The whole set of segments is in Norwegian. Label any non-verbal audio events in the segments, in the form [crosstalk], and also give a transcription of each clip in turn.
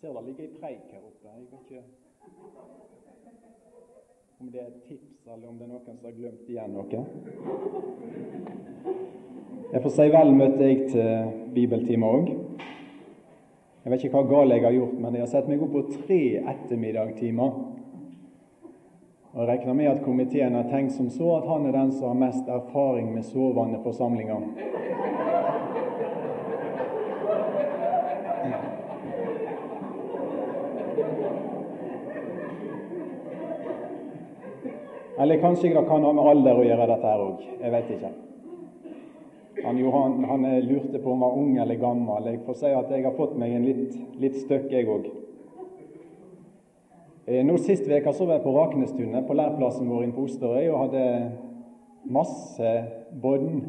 ser det ligger ei preik her oppe. Jeg vet ikke om det er et tips, eller om det er noen som har glemt igjen noe. Jeg får si vel møtte jeg til bibeltime òg. Jeg vet ikke hva galt jeg har gjort, men jeg har sett meg opp på tre ettermiddagstimer. Og Jeg regner med at komiteen har tenkt som så at han er den som har mest erfaring med sovende forsamlinger. Eller kanskje det kan ha med alder å gjøre, dette her òg. Jeg vet ikke. Han, Johan, han lurte på om han var ung eller gammel. Jeg får si at jeg har fått meg en litt, litt støkk, jeg òg. Eh, nå Sist uke var jeg på Raknestunet, på lærplassen vår inne på Osterøy, og hadde masse bånd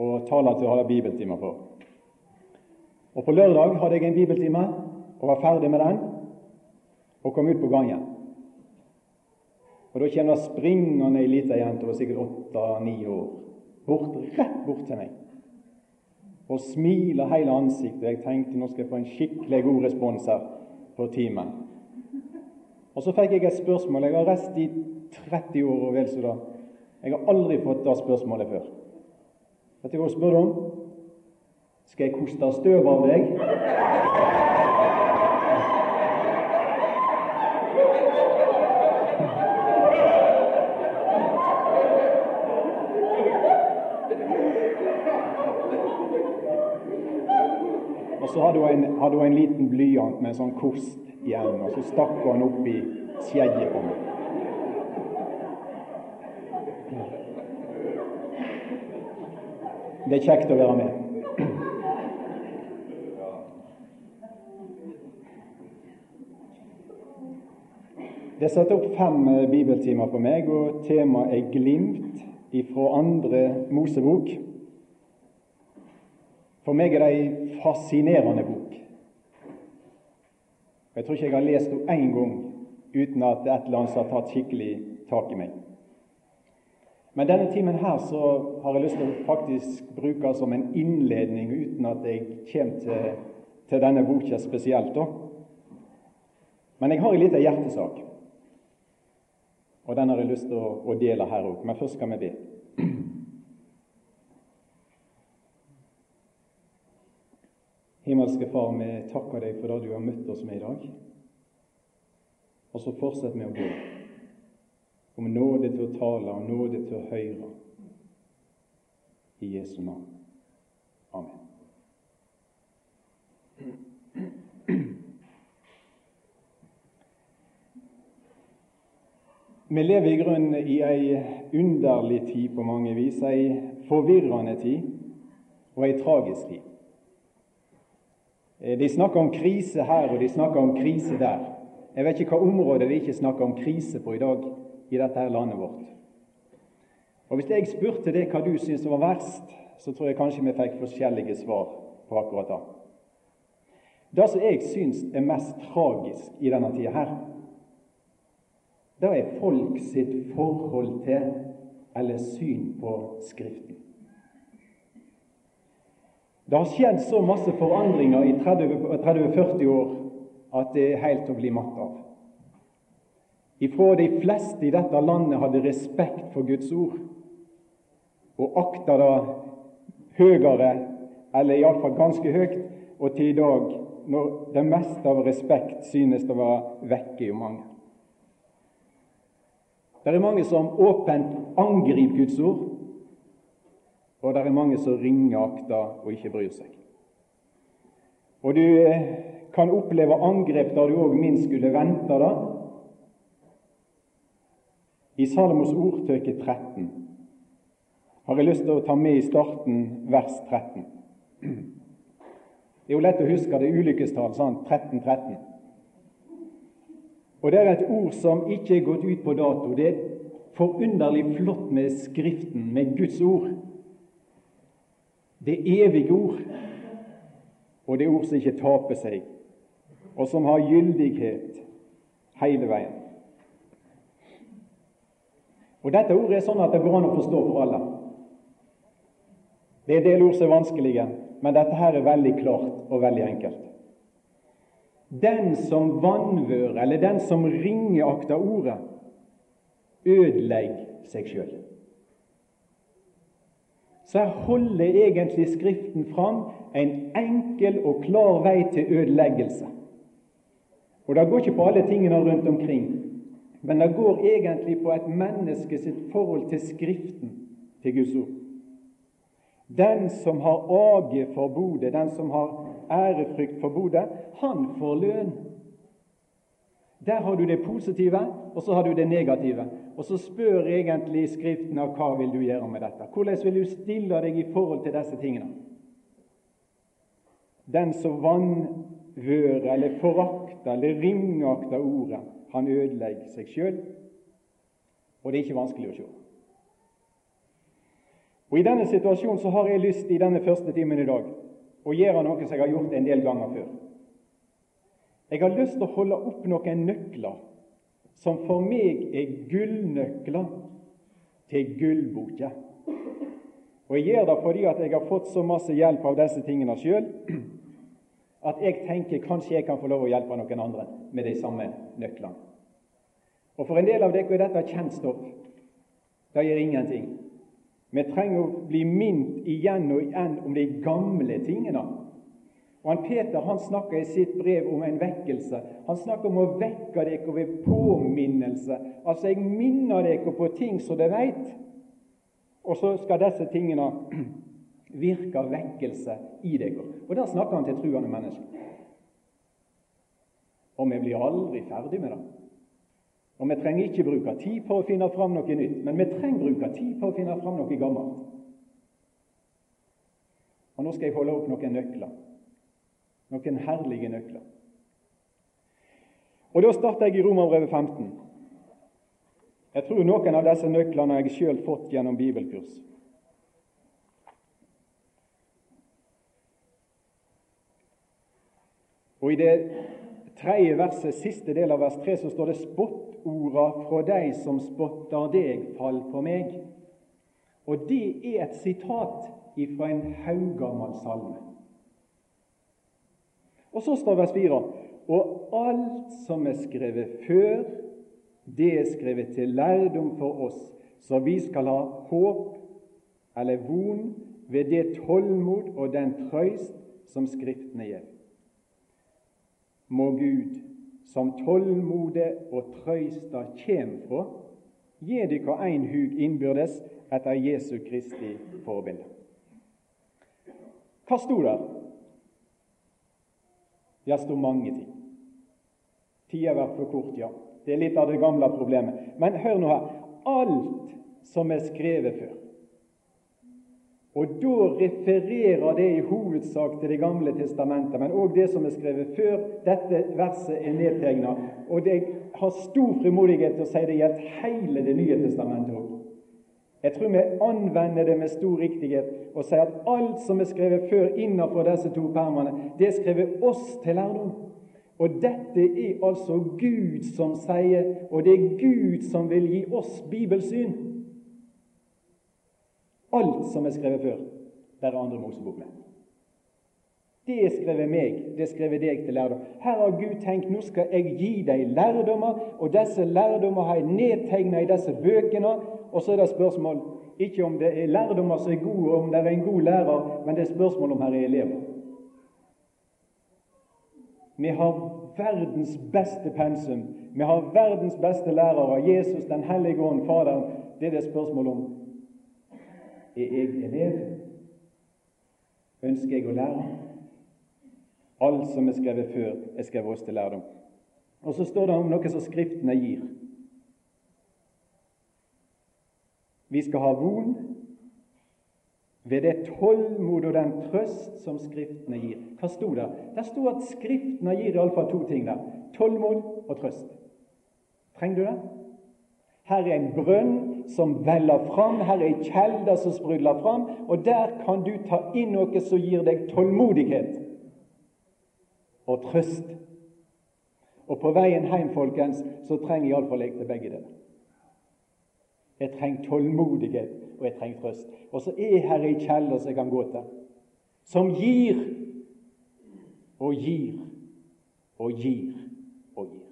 og taler til å ha bibeltimer på. Og På lørdag hadde jeg en bibeltime og var ferdig med den og kom ut på gangen. Og Da kommer det springende ei lita jente, var sikkert åtte-ni år, bort, rett bort til meg. Og smiler hele ansiktet. Jeg tenkte nå skal jeg få en skikkelig god respons her på timen. Og så fikk jeg et spørsmål. Jeg har reist i 30 år og vel så da. Jeg har aldri fått det spørsmålet før. Vet du hva hun spør om? Skal jeg koste støv av deg? Og så hadde hun, en, hadde hun en liten blyant med en sånn kost igjen, og så stakk hun opp i skjegget på meg. Det er kjekt å være med. Det er satt opp fem eh, bibeltimer for meg, og temaet er 'Glimt' ifra andre Mosebok. For meg er det ei fascinerende bok. Jeg tror ikke jeg har lest henne én gang uten at et eller annet har tatt skikkelig tak i meg. Men denne timen her så har jeg lyst til å faktisk bruke som en innledning, uten at jeg kommer til, til denne boka spesielt. da. Men jeg har en liten hjertesak, og den har jeg lyst til å, å dele her òg. Men først skal vi be. Himmelske Far, vi takker deg for det du har møtt oss med i dag. Og så fortsett med å be om nåde til å tale og nåde til å høre. I Jesu navn. Amen. Vi lever i grunnen i ei underlig tid på mange vis, ei forvirrende tid og ei tragisk tid. De snakker om krise her, og de snakker om krise der. Jeg vet ikke hva område de ikke snakker om krise på i dag i dette her landet vårt. Og Hvis jeg spurte deg hva du syns var verst, så tror jeg kanskje vi fikk forskjellige svar på akkurat det. Det som jeg syns er mest tragisk i denne tida her, det er folk sitt forhold til eller syn på Skriften. Det har skjedd så masse forandringer i 30-40 år at det er helt å bli matt av. Ifra de fleste i dette landet hadde respekt for Guds ord og akta det høyere, eller iallfall ganske høyt, og til i dag, når det meste av respekt synes å være vekke i mange. Det er mange som åpent angriper Guds ord, og det er mange som ringeakter og ikke bryr seg. Og du kan oppleve angrep der du òg minst skulle vente det. I Salomos ordtøke 13 har jeg lyst til å ta med i starten vers 13. Det er jo lett å huske det ulykkestall, sant? 13, 13. Og det er et ord som ikke er gått ut på dato. Det er forunderlig flott med Skriften, med Guds ord. Det evige ord, og det ord som ikke taper seg, og som har gyldighet hele veien. Og Dette ordet er sånn at det går an å forstå for alle. Det er en del ord som er vanskelige, men dette her er veldig klart og veldig enkelt. Den som vanvører, eller den som ringeakter ordet, ødelegger seg sjøl. Så holder egentlig Skriften fram en enkel og klar vei til ødeleggelse. Og Det går ikke på alle tingene rundt omkring, men det går egentlig på et menneske sitt forhold til Skriften, til Guds ord. Den som har age for bodet, den som har ærefrykt for bodet, han får lønn. Der har du det positive, og så har du det negative. Og så spør egentlig Skriften av hva vil du gjøre med dette. Hvordan vil du stille deg i forhold til disse tingene? Den som vanvører eller forakter eller ringakter ordet, han ødelegger seg sjøl. Og det er ikke vanskelig å se. Og I denne situasjonen så har jeg lyst i denne første timen i dag å gjøre noe som jeg har gjort en del ganger før. Jeg har lyst til å holde opp noen nøkler som for meg er gullnøkler til gullboka. Og Jeg gjør det fordi at jeg har fått så masse hjelp av disse tingene sjøl at jeg tenker kanskje jeg kan få lov å hjelpe noen andre med de samme nøklene. Og For en del av dere er dette kjent stoff. Det gjør ingenting. Vi trenger å bli minnet igjen og igjen om de gamle tingene. Og han Peter han snakker i sitt brev om en vekkelse. Han snakker om å vekke dere ved påminnelse. Altså, jeg minner dere på ting som dere veit, og så skal disse tingene [clears throat] virke vekkelse i dere. Og der snakker han til truende mennesker. Og vi blir aldri ferdig med det. Og vi trenger ikke bruke tid på å finne fram noe nytt, men vi trenger bruke tid på å finne fram noe gammelt. Og Nå skal jeg holde opp noen nøkler. Noen herlige nøkler. Og Da starter jeg i Romerbrevet 15. Jeg tror noen av disse nøklene har jeg sjøl fått gjennom bibelkurs. Og I det tredje verset, siste del av vers 3, så står det 'spottorda fra de som spotter deg, fall på meg'. Og det er et sitat fra en haugammal salme. Og så står vers 4.: Og alt som er skrevet før, det er skrevet til lærdom for oss, så vi skal ha håp eller von ved det tålmod og den trøyst som Skriftene gir må Gud, som tålmodet og trøysta kjem fra, gi dykk ein hug innbyrdes etter Jesu Kristi forbilde. Hva sto der? Det står mange ting. Tida har vært for kort, ja. Det er litt av det gamle problemet. Men hør nå her. Alt som er skrevet før, og Da refererer det i hovedsak til Det gamle testamentet, men òg det som er skrevet før dette verset er nedtegna. Og jeg har stor frimodighet til å si det gjelder hele Det nye testamentet òg. Jeg tror vi anvender det med stor riktighet og sier at alt som er skrevet før innenfor disse to permene, det er skrevet oss til lærdom. Og dette er altså Gud som sier, og det er Gud som vil gi oss bibelsyn. Alt som er skrevet før, der er andre Mosebok med. Det er skrevet meg, det er skrevet deg til lærdom. Her har Gud tenkt nå skal jeg gi deg lærdommer, og disse lærdommer har jeg nedtegna i disse bøkene. Og så er det spørsmål ikke om det er lærdommer som er gode, om det er en god lærer, men det er spørsmål om her er elever. Vi har verdens beste pensum. Vi har verdens beste lærere. Jesus, Den hellige ånd, Faderen. Det er det spørsmål om er jeg elev? Ønsker jeg å lære? Alt som er skrevet før, er skrevet oss til lærdom. Og så står det om noe som Skriftene gir. Vi skal ha von ved det tålmod og den trøst som Skriftene gir. Hva sto der? Der sto at Skriftene gir iallfall to ting der. Tålmod og trøst. Trenger du det? Her er en brønn som veller fram, her er ei kjelde som sprudler fram, og der kan du ta inn noe som gir deg tålmodighet og trøst. Og på veien hjem, folkens, så trenger iallfall jeg til begge deler. Jeg trenger tålmodighet, og jeg trenger trøst. Og så er her ei kjelde som jeg kan gå til, som gir og gir og gir og gir.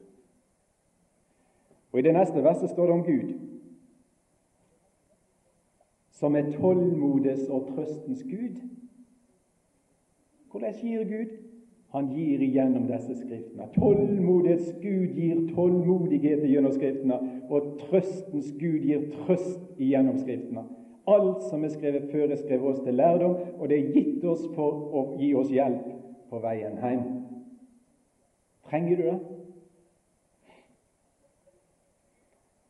Og I det neste verset står det om Gud, som er tålmodets og trøstens Gud. Hvordan gir Gud? Han gir igjennom disse skriftene. Tålmodighets Gud gir tålmodighet gjennom skriftene, og trøstens Gud gir trøst igjennom skriftene. Alt som er skrevet før, er skrevet oss til lærdom, og det er gitt oss for å gi oss hjelp på veien hjem. Trenger du det?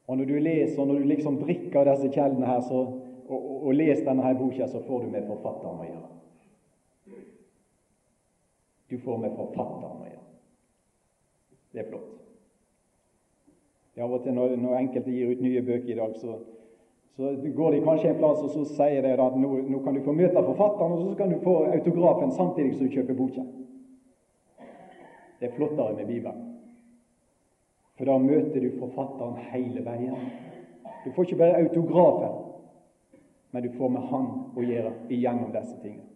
Og når du leser, når du liksom drikker disse kjeldene her, så, og, og, og leser denne her boka, så får du med forfatteren å gjøre. Du får med forfatteren å gjøre. Det er flott. Av og til når, når, enkelte gir ut nye bøker i dag, så, så går de kanskje en plass og så sier de at nå, nå, kan du få møte forfatteren, og så kan du få autografen samtidig som du kjøper boka. Det er flottere med Bibelen. For da møter du forfatteren hele veien. Du får ikke bare autografen, men du får med han å gjøre igjennom disse tingene.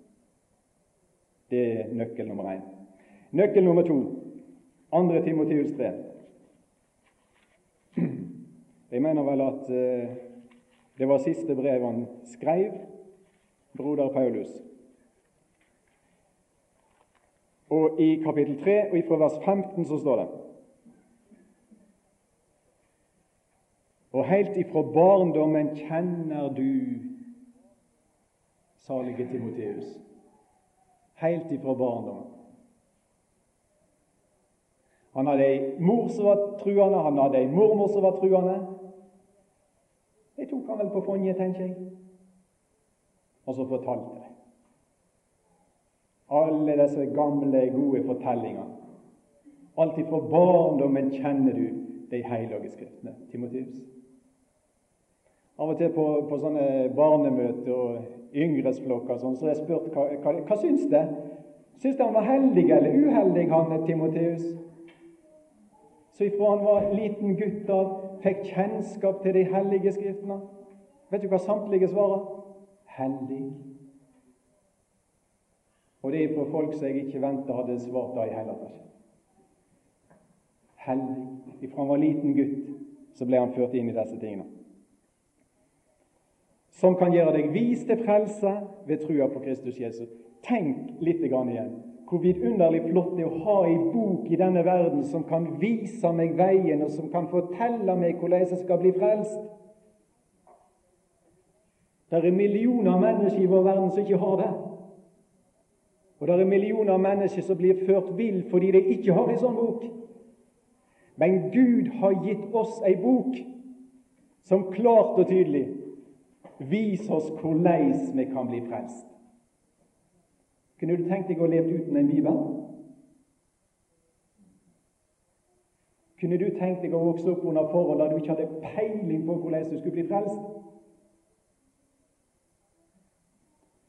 Det er nøkkel nummer én. Nøkkel nummer to, 2. Timoteus 3. Jeg mener vel at eh, det var siste brev han skrev, broder Paulus. Og I kapittel 3 og fra vers 15 så står det Og helt ifra barndommen kjenner du salige Timoteus helt ifra barndommen. Han hadde ei mor som var truende, han hadde ei mormor som var truende. Det tok han vel på fondet, tenker jeg. Og så fortalte de. Alle disse gamle, gode fortellingene. Alt ifra barndommen kjenner du de hellige skriftene, Timotius. Av og til på, på sånne barnemøter og yngresflokker sånn, så jeg spurte hva, hva, hva syns det? Syns det han var heldig eller uheldig, han Timoteus? Så ifra han var liten gutt av, fikk kjennskap til de hellige skriftene. Vet du hva samtlige svarer? Hellig. Og det er fra folk som jeg ikke venta hadde svart da i hele tatt. Hellig. Ifra han var liten gutt, så ble han ført inn i disse tingene som kan gjøre deg vis til frelse ved trua på Kristus Jesus. Tenk litt igjen hvor vidunderlig flott det er å ha ei bok i denne verden som kan vise meg veien, og som kan fortelle meg hvordan jeg skal bli frelst. Det er millioner av mennesker i vår verden som ikke har det. Og det er millioner av mennesker som blir ført vill fordi de ikke har en sånn bok. Men Gud har gitt oss ei bok som klart og tydelig Vis oss hvordan vi kan bli frelst. Kunne du tenkt deg å leve uten en bibel? Kunne du tenkt deg å vokse opp under forhold der du ikke hadde peiling på hvordan du skulle bli frelst?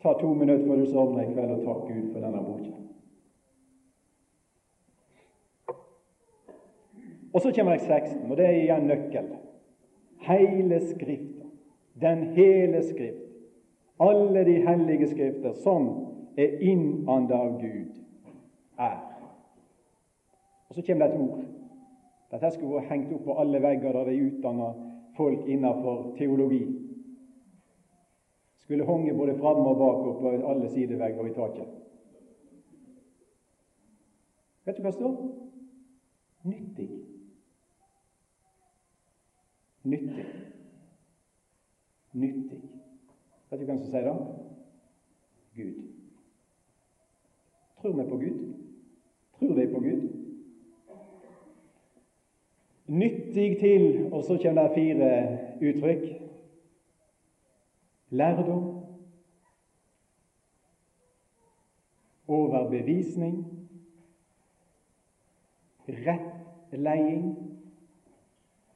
Ta to minutter før du sovner i kveld, og takk Gud for denne boka. Og så kommer jeg 16, og det er igjen nøkkel. Hele Skriften den hele Skrift, alle de hellige Skrifter, som er innanda av Gud, er. Og Så kommer det et ord. Dette skulle vært hengt opp på alle vegger der de utdanna folk innenfor teologi. Skulle honge både framme og bak og på alle sidevegger i taket. Vet du hva det står? Nyttig. Nyttig nyttig. Vet du hvem som sier det? Gud. Tror vi på Gud? Tror vi på Gud? Nyttig til Og så kommer det fire uttrykk. Lærdom, overbevisning, rettleding,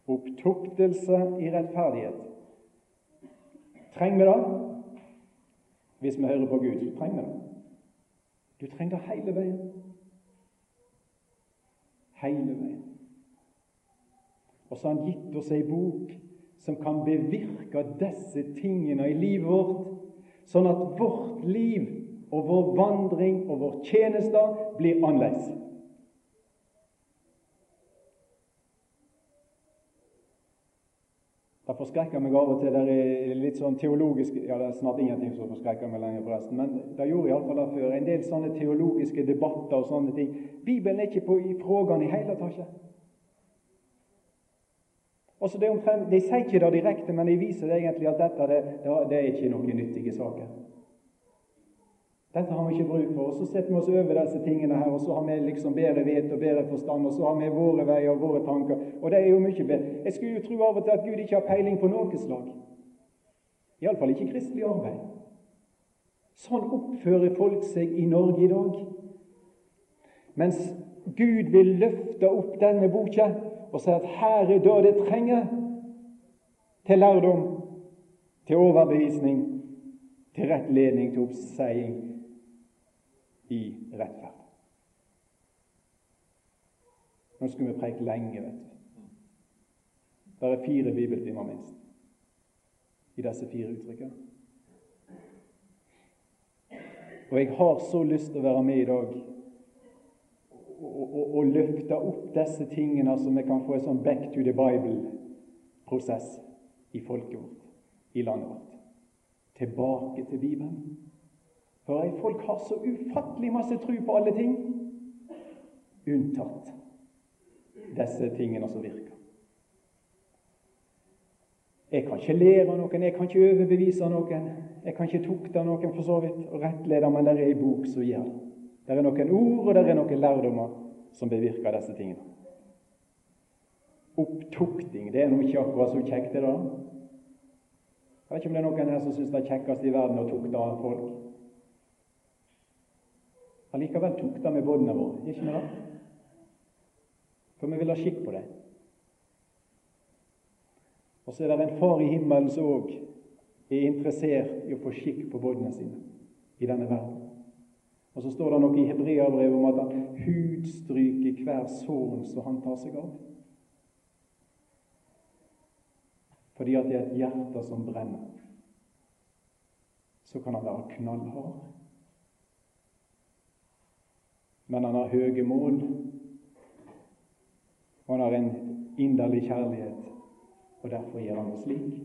opptuktelse i rettferdighet. Trenger vi det? Hvis vi hører på Gud, så trenger det. Du trenger det hele veien. Hele veien. Og så har Han gitt oss ei bok som kan bevirke disse tingene i livet vårt, sånn at vårt liv og vår vandring og vår tjeneste blir annerledes. Det forskrekker meg av og til. Det er litt sånn teologisk Ja, det er snart ingenting som forskrekker meg lenger, forresten. Men det gjorde iallfall det før. En del sånne teologiske debatter og sånne ting. Bibelen er ikke på i frågan i hele tatt. Altså det omtrent, De sier ikke det direkte, men de viser det egentlig at dette det, det er ikke noen nyttige saker. Dette har vi ikke bruk for. Og Så setter vi oss over disse tingene her, og så har vi liksom bedre vet og bedre forstand, og så har vi våre veier og våre tanker. Og det er jo mye bedre. Jeg skulle jo tro av og til at Gud ikke har peiling på noe slag. Iallfall ikke kristelig arbeid. Sånn oppfører folk seg i Norge i dag. Mens Gud vil løfte opp denne boka og si at her er det det trenger til lærdom, til overbevisning, til rettledning, til oppseiing i rettferd. Nå skulle vi preike lenge, vet du. Det er fire bibeltimer minst i disse fire uttrykkene. Og jeg har så lyst til å være med i dag og, og, og løfte opp disse tingene så vi kan få en sånn back to the Bible-prosess i folket vårt, i landet vårt. Tilbake til Bibelen. For folk har så ufattelig masse tro på alle ting, unntatt disse tingene som virker. Jeg kan ikke lære noen, jeg kan ikke overbevise noen, jeg kan ikke tukte noen for så vidt, og rettlede, men det er ei bok som gjør det. Det er noen ord og det er noen lærdommer som bevirker disse tingene. Opptukting det er nå ikke akkurat så kjekt, det da. Jeg vet ikke om det er noen her som syns det er kjekkest i verden å tukte folk. Allikevel tukter vi båndene våre, ikke vi det? For vi vil ha skikk på det. Og så er det en far i himmelen som òg er interessert i å få skikk på båndene sine i denne verden. Og så står det noe i Hebreabrevet om at han hudstryker hver sånn som han tar seg av. Fordi at det er et hjerte som brenner. Så kan han være knallhard men han har høye mål. Og han har en inderlig kjærlighet, og derfor gjør han det slik.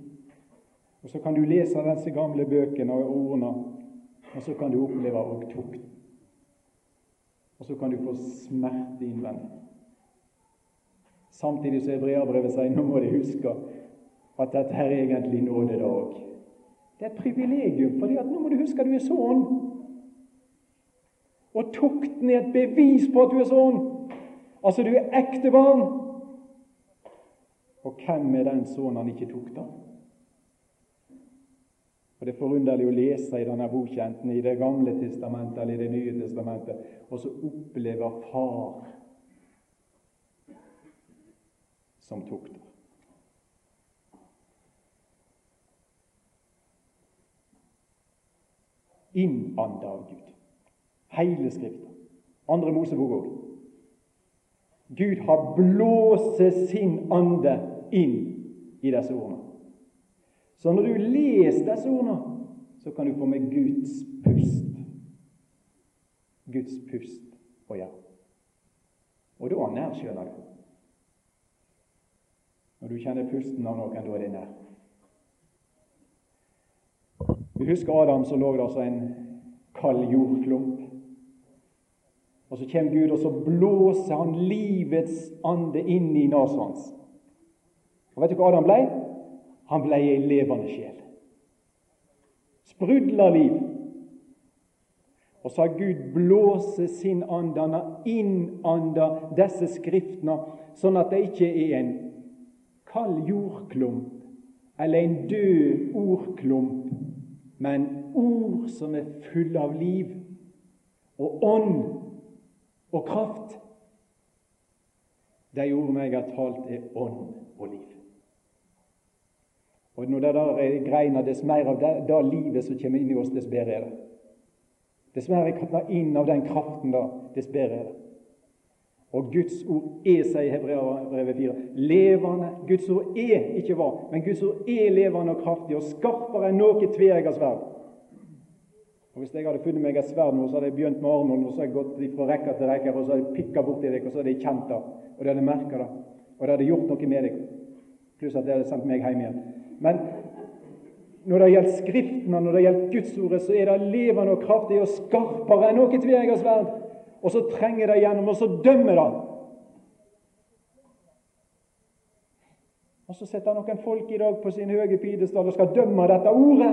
Og Så kan du lese disse gamle bøkene og ordene, og så kan du oppleve òg tukt. Og så kan du få smerte innvendig. Samtidig som Hebreabrevet sier nå må de huske at dette her er egentlig nådedag. Det er et privilegium, for nå må du huske at du er sånn. Og tukten er et bevis på at du er sånn. Altså, du er ekte barn. Og hvem er den sønnen han ikke tukter? Og Det er forunderlig å lese i denne boka, enten i Det gamle testamentet eller i Det nye testamentet, og så opplever far som tukter. Innanda av Gud. Hele Skriften. Andre Mosebok òg. Gud har blåst sin ande inn i disse ordene. Så når du leser disse ordene, så kan du få med Guds pust. Guds pust å gjøre. Og da er nær, skjønner du. Når du kjenner pusten av noen, da er det nær. Vi husker Adam som lå der som en kald jordklump. Og så kommer Gud, og så blåser han livets ande inn i nesen hans. Og Vet du hva Adam ble? Han ble ei levende sjel. Sprudla liv. Og så har Gud blåse sin ande, han har innanda disse skriftene, sånn at det ikke er en kald jordklump eller en død ordklump, men ord som er fulle av liv og ånd og kraft. De ordene jeg har talt, er ånd og liv. Og når det der er greina, dess mer av det, det livet som kommer inn i oss, dess bedre er det. Dess mer jeg kan ta inn av den kraften, da, dess bedre er det. Og Guds ord er, sier Hebreabrevet 4, levende. Guds ord er ikke hva, men Guds ord er levende og kraftig og skarpere enn noe tveegget sverd og Hvis jeg hadde funnet meg et sverd nå, så hadde jeg begynt med armen, og så hadde jeg gått fra rekke til rekke, og så hadde jeg pikka borti deg, og så hadde jeg kjent det, og det hadde merka det, og det hadde gjort noe med deg. Pluss at det hadde sendt meg hjem igjen. Men når det gjelder Skriften og når det gjelder Gudsordet, så er det levende og kraftig og skarpere enn noe tveeggersverd. Og så trenger det gjennom, og så dømmer det. Og så setter noen folk i dag på sin høye pidestall og skal dømme dette ordet,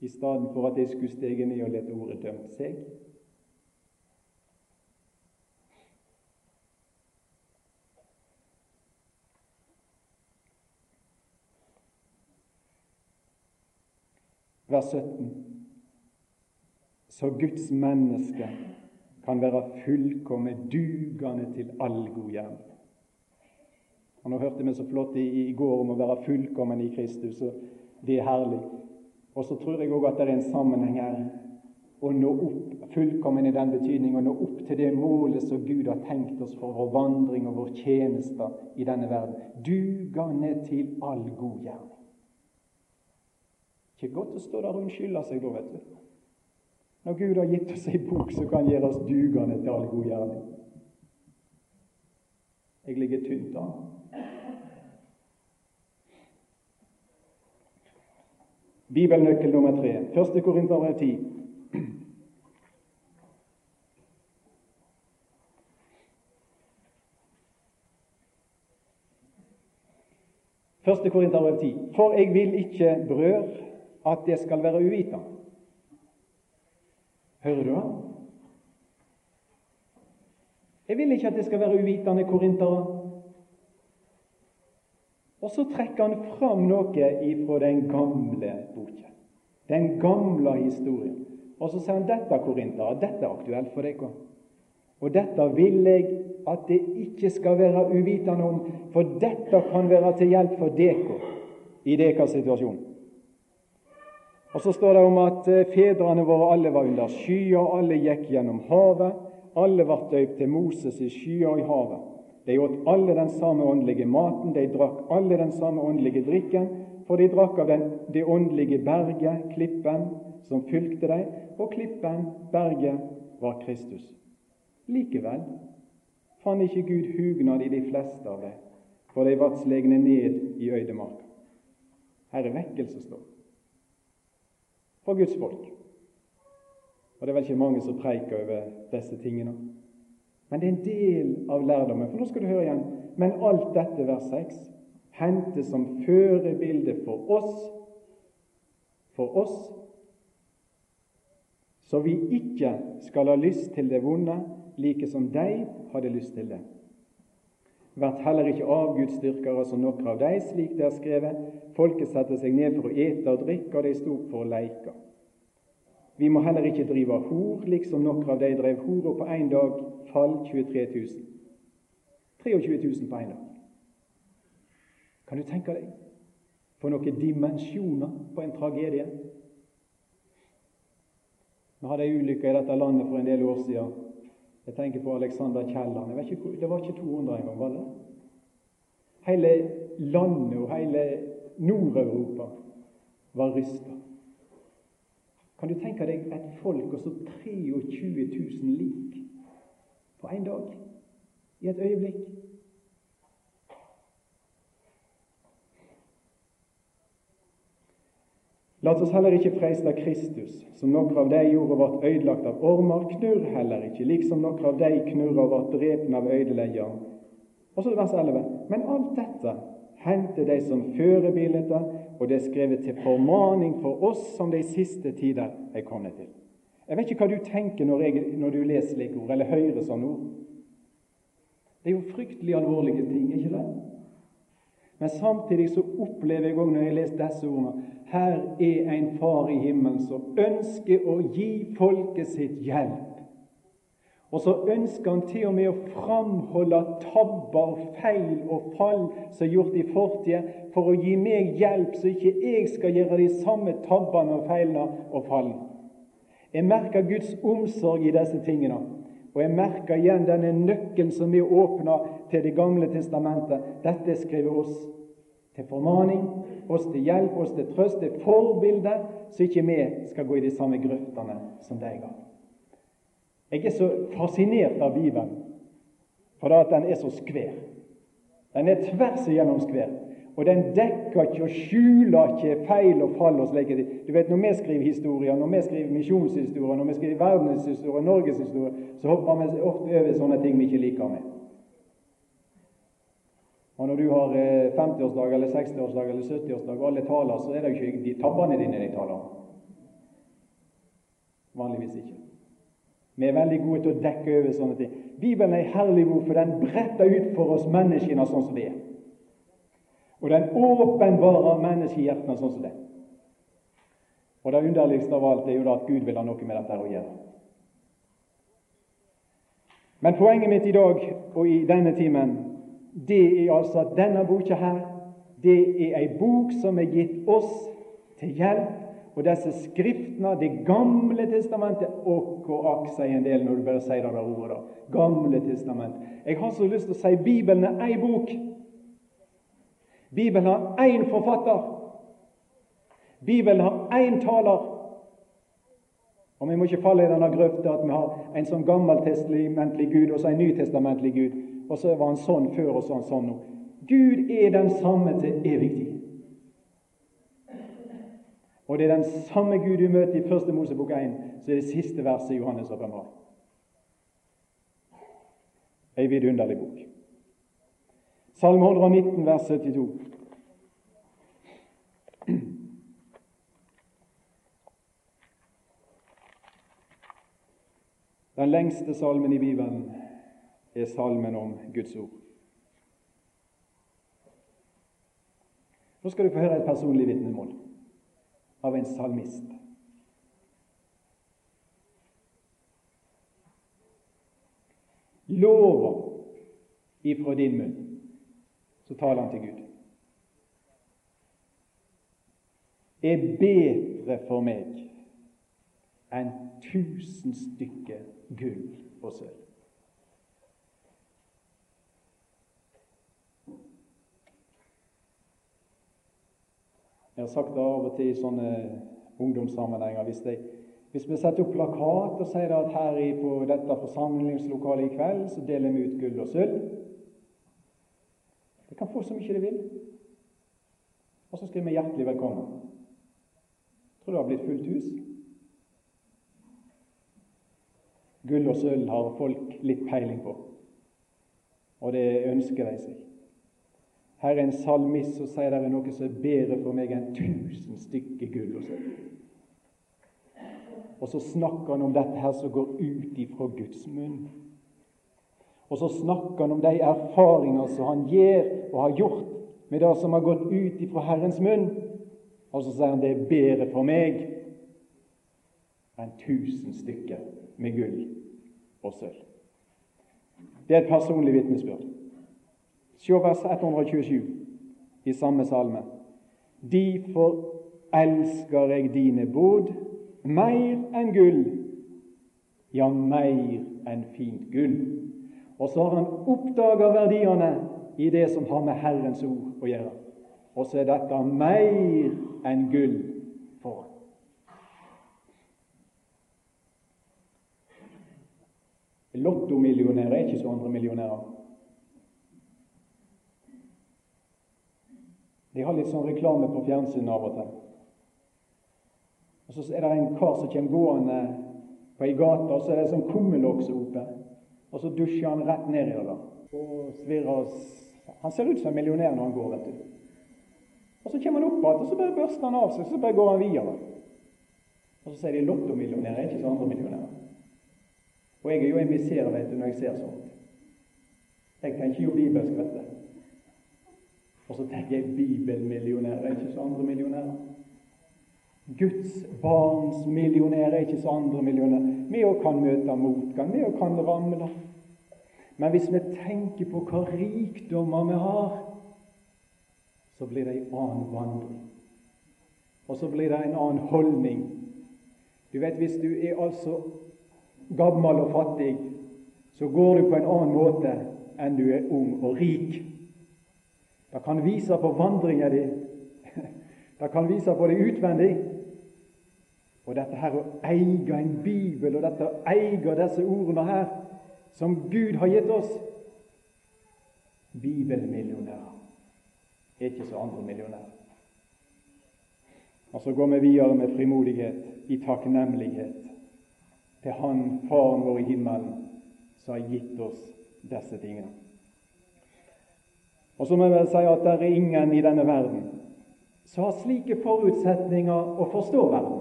i stedet for at de skulle stege ned og lette ordet dømt seg. vers 17. Så Guds menneske kan være fullkomme, dugende til all god gjerning. Og Nå hørte vi så flott i, i går om å være fullkommen i Kristus, og det er herlig. Og så tror jeg òg at det er en sammenheng her å nå opp, fullkommen i den betydning, å nå opp til det målet som Gud har tenkt oss for vår vandring og vår tjeneste i denne verden. Dugende til all god gjerning. Ikke godt å stå der og unnskylde seg da, vet du. Når Gud har gitt oss ei bok som kan gjøre oss dugende til all god gjerning. Jeg ligger tynt an. Bibelnøkkel nummer tre, første Korinterbrev 10. Første Korinterbrev 10. For jeg vil ikke, brød, at det skal være uvitende. Hører du det? Jeg vil ikke at det skal være uvitende korintere. Og så trekker han fram noe ifra den gamle boka, den gamle historien. Og så sier han dette, korintere, dette er aktuelt for dere. Og dette vil jeg at det ikke skal være uvitende om, for dette kan være til hjelp for dere i deres situasjon. Og så står det om at eh, fedrene våre alle var under skya, alle gikk gjennom havet. Alle ble døypt til Moses i skya i havet. De åt alle den samme åndelige maten, de drakk alle den samme åndelige drikken, for de drakk av den, det åndelige berget, klippen, som fulgte dem, og klippen, berget, var Kristus. Likevel fant ikke Gud hugnad i de fleste av dem, for de vart slegne ned i øydemarka. Her er vekkelse, står for Guds folk. Og Det er vel ikke mange som preiker over disse tingene. Men det er en del av lærdommen. For nå skal du høre igjen. Men alt dette, vers 6, hentes som førebilde for oss, for oss, så vi ikke skal ha lyst til det vonde, like som de hadde lyst til det. Vert heller ikke avgudsdyrkere som noen av de, slik det er skrevet. Folket setter seg ned for å ete og drikke, og de sto opp for å leike. Vi må heller ikke drive hor, liksom noen av de drev hor, og på én dag fall 23 000. 23 000 på én dag. Kan du tenke deg for noen dimensjoner på en tragedie? Vi hadde ei ulykke i dette landet for en del år siden. Jeg tenker på Alexander Kielland. Det var ikke 200 engang, var det? Hele landet og hele Nord-Europa var rysta. Kan du tenke deg et folk og så 23 000 lik på én dag? I et øyeblikk? La oss heller ikke freiste Kristus, som noen av de gjorde ble ødelagt av ormer. Knurr heller ikke, liksom noen av de knurra og ble drept av ødeleggeren. Og så vers 11. Men alt dette hendte de som førebilder og det er skrevet til formaning for oss som de siste tider er kommet til. Jeg vet ikke hva du tenker når, jeg, når du leser slike ord, eller hører sånne ord. Det er jo fryktelig alvorlige ting, ikke det? Men samtidig så opplever jeg òg når jeg leser disse ordene her er en far i himmelen som ønsker å gi folket sitt hjelp og så ønsker han til og med å framholde tabber feil og fall som er gjort i fortida, for å gi meg hjelp, så ikke jeg skal gjøre de samme tabbene og feilene og fallene. Jeg merker Guds omsorg i disse tingene. Og jeg merker igjen denne nøkkelen som er åpna til Det gamle testamentet. Dette skriver oss til formaning, oss til hjelp, oss til trøst, til forbilde, så ikke vi skal gå i de samme grøftene som de ga. Jeg er så fascinert av Bibelen for den er så skver. Den er tvers igjennom skvær. Og den dekker ikke og skjuler ikke feil og fall og slike ting. Du vet, Når vi skriver historier, når vi skriver misjonshistorier, når vi skriver verdenshistorier, norgeshistorier, så hopper vi ofte over sånne ting vi ikke liker med. Og Når du har 50-årsdag eh, eller 60-årsdag eller 70-årsdag og alle taler, så er det jo ikke de tabbene dine de taler om. Vanligvis ikke. Vi er veldig gode til å dekke over sånne ting. Bibelen er herlig bok, for den bretter ut for oss menneskene sånn som vi er. Og den åpenbarer menneskehjertene sånn som det. Og det underligste av alt er jo da at Gud vil ha noe med dette å gjøre. Men poenget mitt i dag og i denne timen, det er altså at denne boka her, det er ei bok som er gitt oss til hjelp og disse skriftene, Det gamle testamentet Og hvor akk, sier en del når du bare sier det der ordet. da. Gamle testament. Jeg har så lyst til å si Bibelen er ei bok. Bibelen har én forfatter. Bibelen har én taler. Og Vi må ikke falle i denne grøfta at vi har en sånn gammeltestamentlig Gud og så en nytestamentlig Gud, og så var han sånn før og så er han sånn nå. Gud er den samme til evig tid. Og det er den samme Gud du møter i første Mosebok 1, så er det siste verset i Johannes' åpenbaring. Ei vidunderlig bok. Salme 119, vers 72. Den lengste salmen i Bibelen er salmen om Guds ord. Nå skal du få høre et personlig vitnemål av en salmist. Lover ifra din munn, så taler han til Gud, er bedre for meg enn tusen stykker gull og sølv. Jeg har sagt det av og til i sånne ungdomssammenhenger. Hvis, de, hvis vi setter opp plakat og sier at her på dette forsamlingslokalet i kveld så deler vi ut gull og sølv Det kan få så mye de vil. Og så skriver vi 'hjertelig velkommen'. Tror det har blitt fullt hus? Gull og sølv har folk litt peiling på, og det ønsker de seg. Her er en salmist som sier det er noe som er bedre for meg enn tusen stykker gull og sølv. Og så snakker han om dette her som går ut ifra Guds munn. Og så snakker han om de erfaringer som han gjør og har gjort med det som har gått ut ifra Herrens munn. Og så sier han det er bedre for meg enn tusen stykker med gull og sølv. Det er et personlig vitnesbyrd. Se vers 127 i samme salme. Derfor elsker jeg dine bod mer enn gull, ja, mer enn fint gull. Og så har han oppdaga verdiene i det som har med Herrens ord å gjøre. Og så er dette mer enn gull for ham. Lottomillionærer er ikke så andre millionærer. De har litt sånn reklame på fjernsynet av og til. Og Så er det en kar som kommer gående på ei gate, og så er det en sånn kummelokse oppe. Og så dusjer han rett ned i det og svirrer Han ser ut som en millionær når han går, vet du. Og Så kommer han opp igjen, og så bare børster han av seg, så bare går han videre. Og så sier de lottomillionærer, ikke så andre millionærer. Og jeg er jo en miser, vet du, når jeg ser sånt. Jeg tenker jo bibelsk, vet du. Og så tenker jeg bibelmillionærer er ikke så andre millionærer. Guds barns millionærer er ikke så andre millionærer. Vi òg kan møte motgang, vi òg kan ramle. Men hvis vi tenker på hva rikdommer vi har, så blir det en annen vandring. Og så blir det en annen holdning. Du vet, Hvis du er altså gammel og fattig, så går du på en annen måte enn du er ung og rik. Det kan vise på vandringa di. [laughs] Det kan vise på det utvendig. Og dette her å eie en bibel, og dette å eie disse ordene her, som Gud har gitt oss Bibelmillionærer. er ikke så andre millionærer. Og så går vi videre med frimodighet, i takknemlighet til Han, Faren vår i himmelen, som har gitt oss disse tingene. Og så må jeg vel si at det er ingen i denne verden som har slike forutsetninger å forstå verden,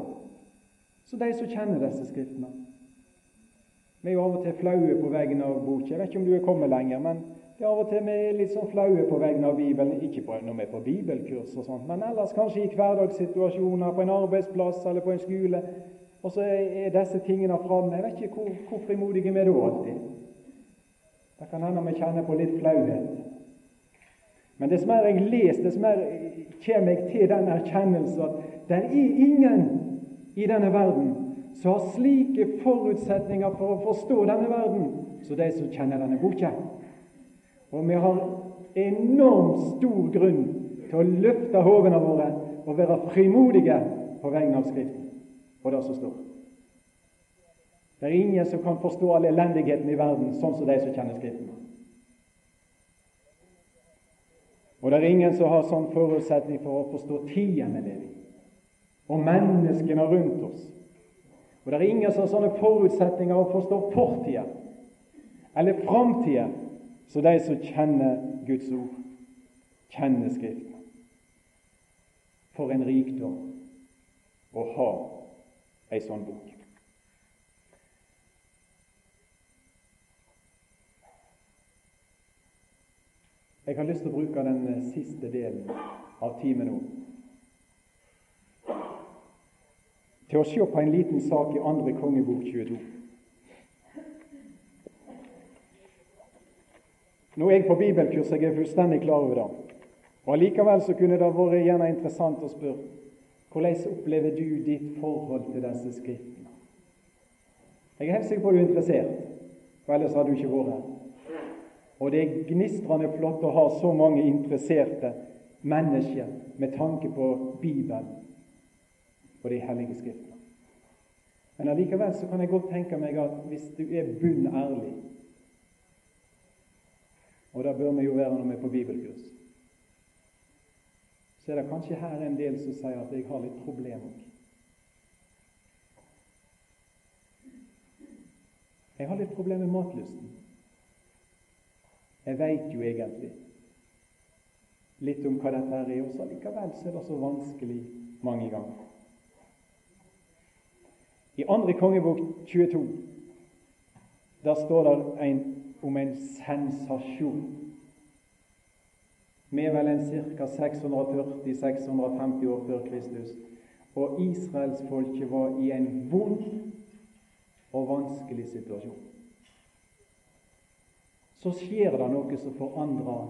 som de som kjenner disse skriftene. Vi er jo av og til flaue på vegne av boka. Jeg vet ikke om du er kommet lenger, men det er av og til vi er litt sånn flaue på vegne av Bibelen. Ikke på, når vi er på bibelkurs og sånt, men ellers kanskje i hverdagssituasjoner, på en arbeidsplass eller på en skole. Og så er disse tingene framme. Jeg vet ikke hvor, hvor frimodige vi er da alltid. Det kan hende vi kjenner på litt flauhet. Men dess mer jeg leser, dess mer kommer jeg til den erkjennelsen at det er ingen i denne verden som har slike forutsetninger for å forstå denne verden som de som kjenner denne boka. Og vi har enormt stor grunn til å løfte hovene våre og være frimodige på vegne av Skriften og det som står. Det er ingen som kan forstå all elendigheten i verden sånn som de som kjenner Skriften. Og det er ingen som har sånn forutsetning for å forstå tida vi lever i, og menneskene rundt oss. Og det er ingen som har sånne forutsetninger å forstå fortida eller framtida som de som kjenner Guds ord, kjenner Skriften. For en rikdom å ha ei sånn bok. Jeg har lyst til å bruke den siste delen av timen nå til å se på en liten sak i andre kongebok 22. Nå er jeg på bibelkurs, jeg er fullstendig klar over det. Og Allikevel så kunne det vært gjerne interessant å spørre hvordan opplever du ditt forhold til disse skriftene? Jeg er helt sikker på at du er interessert, for ellers hadde du ikke vært her. Og det er gnistrende flott å ha så mange interesserte mennesker med tanke på Bibelen og de hellige skriftene. Men allikevel så kan jeg godt tenke meg at hvis du er bunn ærlig Og det bør vi jo være når vi er på bibelkurs så er det kanskje her en del som sier at jeg har litt problemer. Jeg har litt problemer med matlysten. Jeg veit jo egentlig litt om hva dette er, og så likevel så er det så vanskelig mange ganger. I andre kongebok 22 der står det en, om en sensasjon. Vi er vel en ca. 640-650 år før Kristus, og israelsfolket var i en vond og vanskelig situasjon så skjer det noe som forandrer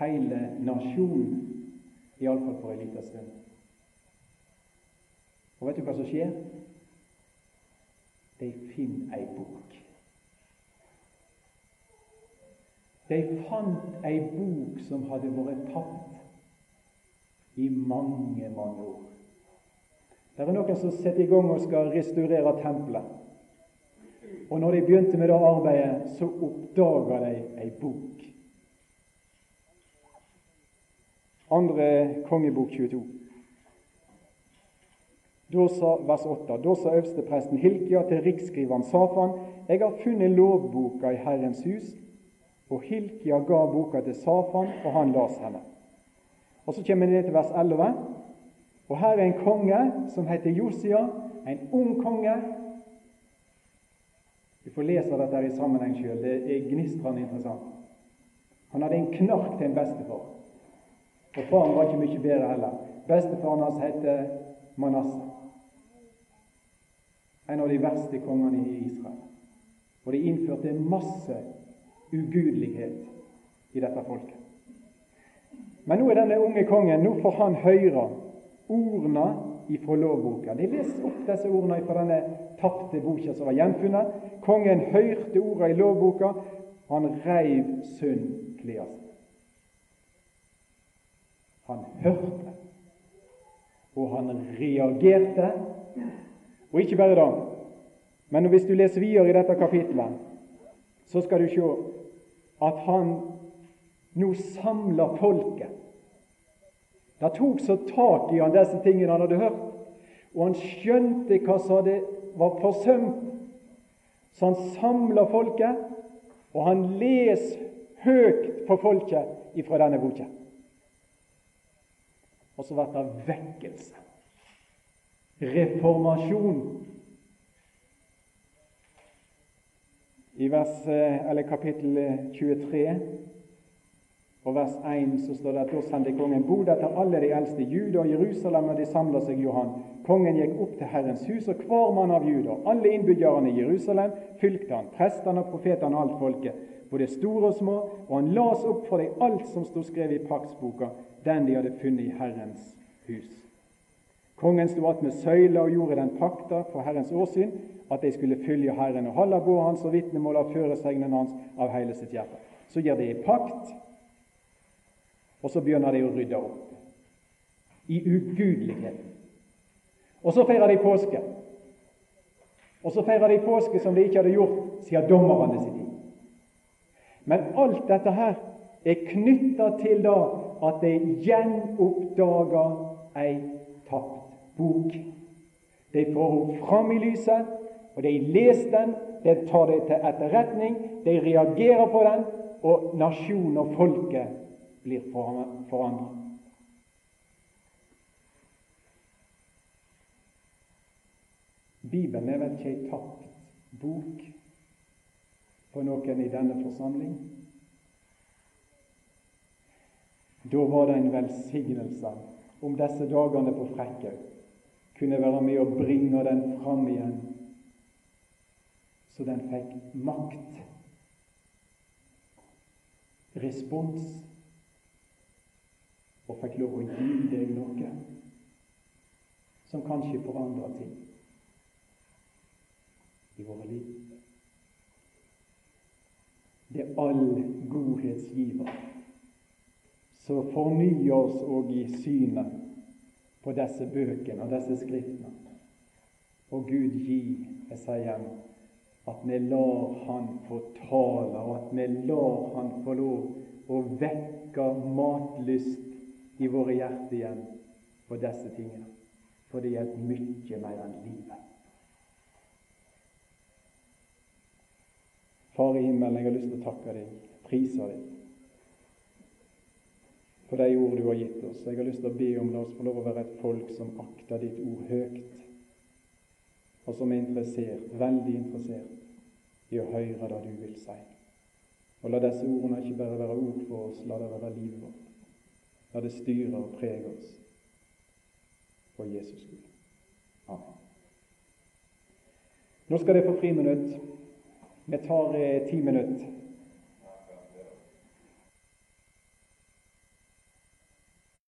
hele nasjonen, iallfall for en liten stund. Og vet du hva som skjer? De finner ei bok. De fant ei bok som hadde vært tapt i mange, mange år. Det er noen som setter i gang og skal restaurere tempelet. Og når de begynte med det arbeidet, så oppdaga de ei bok. Andre kongebok 22. Da sa, vers 8. Da sa øverstepresten Hilkia til riksskriveren Safan, jeg har funnet lovboka i Herrens hus. Og Hilkia ga boka til Safan, og han las henne. Og Så kommer vi ned til vers 11. Og her er en konge som heter Josia, en ung konge vi får lese dette i sammenheng sjøl. Det er gnistrende interessant. Han hadde en knark til en bestefar. Og faren var ikke mye bedre heller. Bestefaren hans heter Manasseh. En av de verste kongene i Israel. Og de innførte masse ugudelighet i dette folket. Men nå er denne unge kongen, nå får han høre ordene ifra lovboka. De leser opp disse ordene fra denne tapte boka som var gjenfunnet. Kongen hørte ordene i lovboka. Han reiv synd klærne sine. Han hørte, og han reagerte. Og ikke bare da, men hvis du leser videre i dette kapitlet, så skal du se at han nå samler folket. Det tok så tak i han disse tingene han hadde hørt, og han skjønte hva som var forsømt. Så han samler folket, og han leser høyt for folket ifra denne boka. Og så ble det vekkelse. Reformasjon. I vers, eh, eller kapittel 23 og vers 1 så står det at da sendte kongen bod etter alle de eldste Juda og Jerusalem, og de samla seg Johan. Kongen gikk opp til Herrens hus, og hver mann av Juda, alle innbyggerne i Jerusalem, fylgte han, prestene og profetene og alt folket, både store og små, og han las opp for dem alt som sto skrevet i paktsboka, den de hadde funnet i Herrens hus. Kongen sto med søyla og gjorde den pakta for Herrens åsyn, at de skulle følge Herren og holde båret hans og vitnemål av føresegnene hans av hele sitt hjerte. Så gjør de pakt og så begynner de å rydde opp i ugudeligheten. Og så feirer de påske. Og så feirer de påske som de ikke hadde gjort siden dommerne sin tid. Men alt dette her er knytta til da at de gjenoppdager ei tapt bok. De får henne fram i lyset, og de leser den, de tar det til etterretning, de reagerer på den, og nasjonen og folket blir forandret. Bibelen er vel ikke ei tapt bok for noen i denne forsamling. Da var det en velsignelse om disse dagene på Frekkhaug kunne være med å bringe den fram igjen, så den fikk makt, respons. Og fikk lov å gi deg noe som kanskje forandrer ting i våre liv. Det er all godhetsgiver Så forny oss òg i synet på disse bøkene og disse skriftene. Og Gud gi, jeg sier at vi lar Han få tale, og at vi lar Han få lov å vekke matlyst i våre hjerter igjen på disse tingene. For det gjelder mye mer enn livet. Far i himmelen, jeg har lyst til å takke deg, prise deg, for de ord du har gitt oss. Jeg har lyst til å be om la oss få lov å være et folk som akter ditt ord høyt, og som er interessert, veldig interessert i å høre det du vil si. Og la disse ordene ikke bare være ord for oss, la det være livet vårt. La det styre og prege oss for Jesus skyld. Amen. Nå skal dere få friminutt. Vi tar eh, ti minutter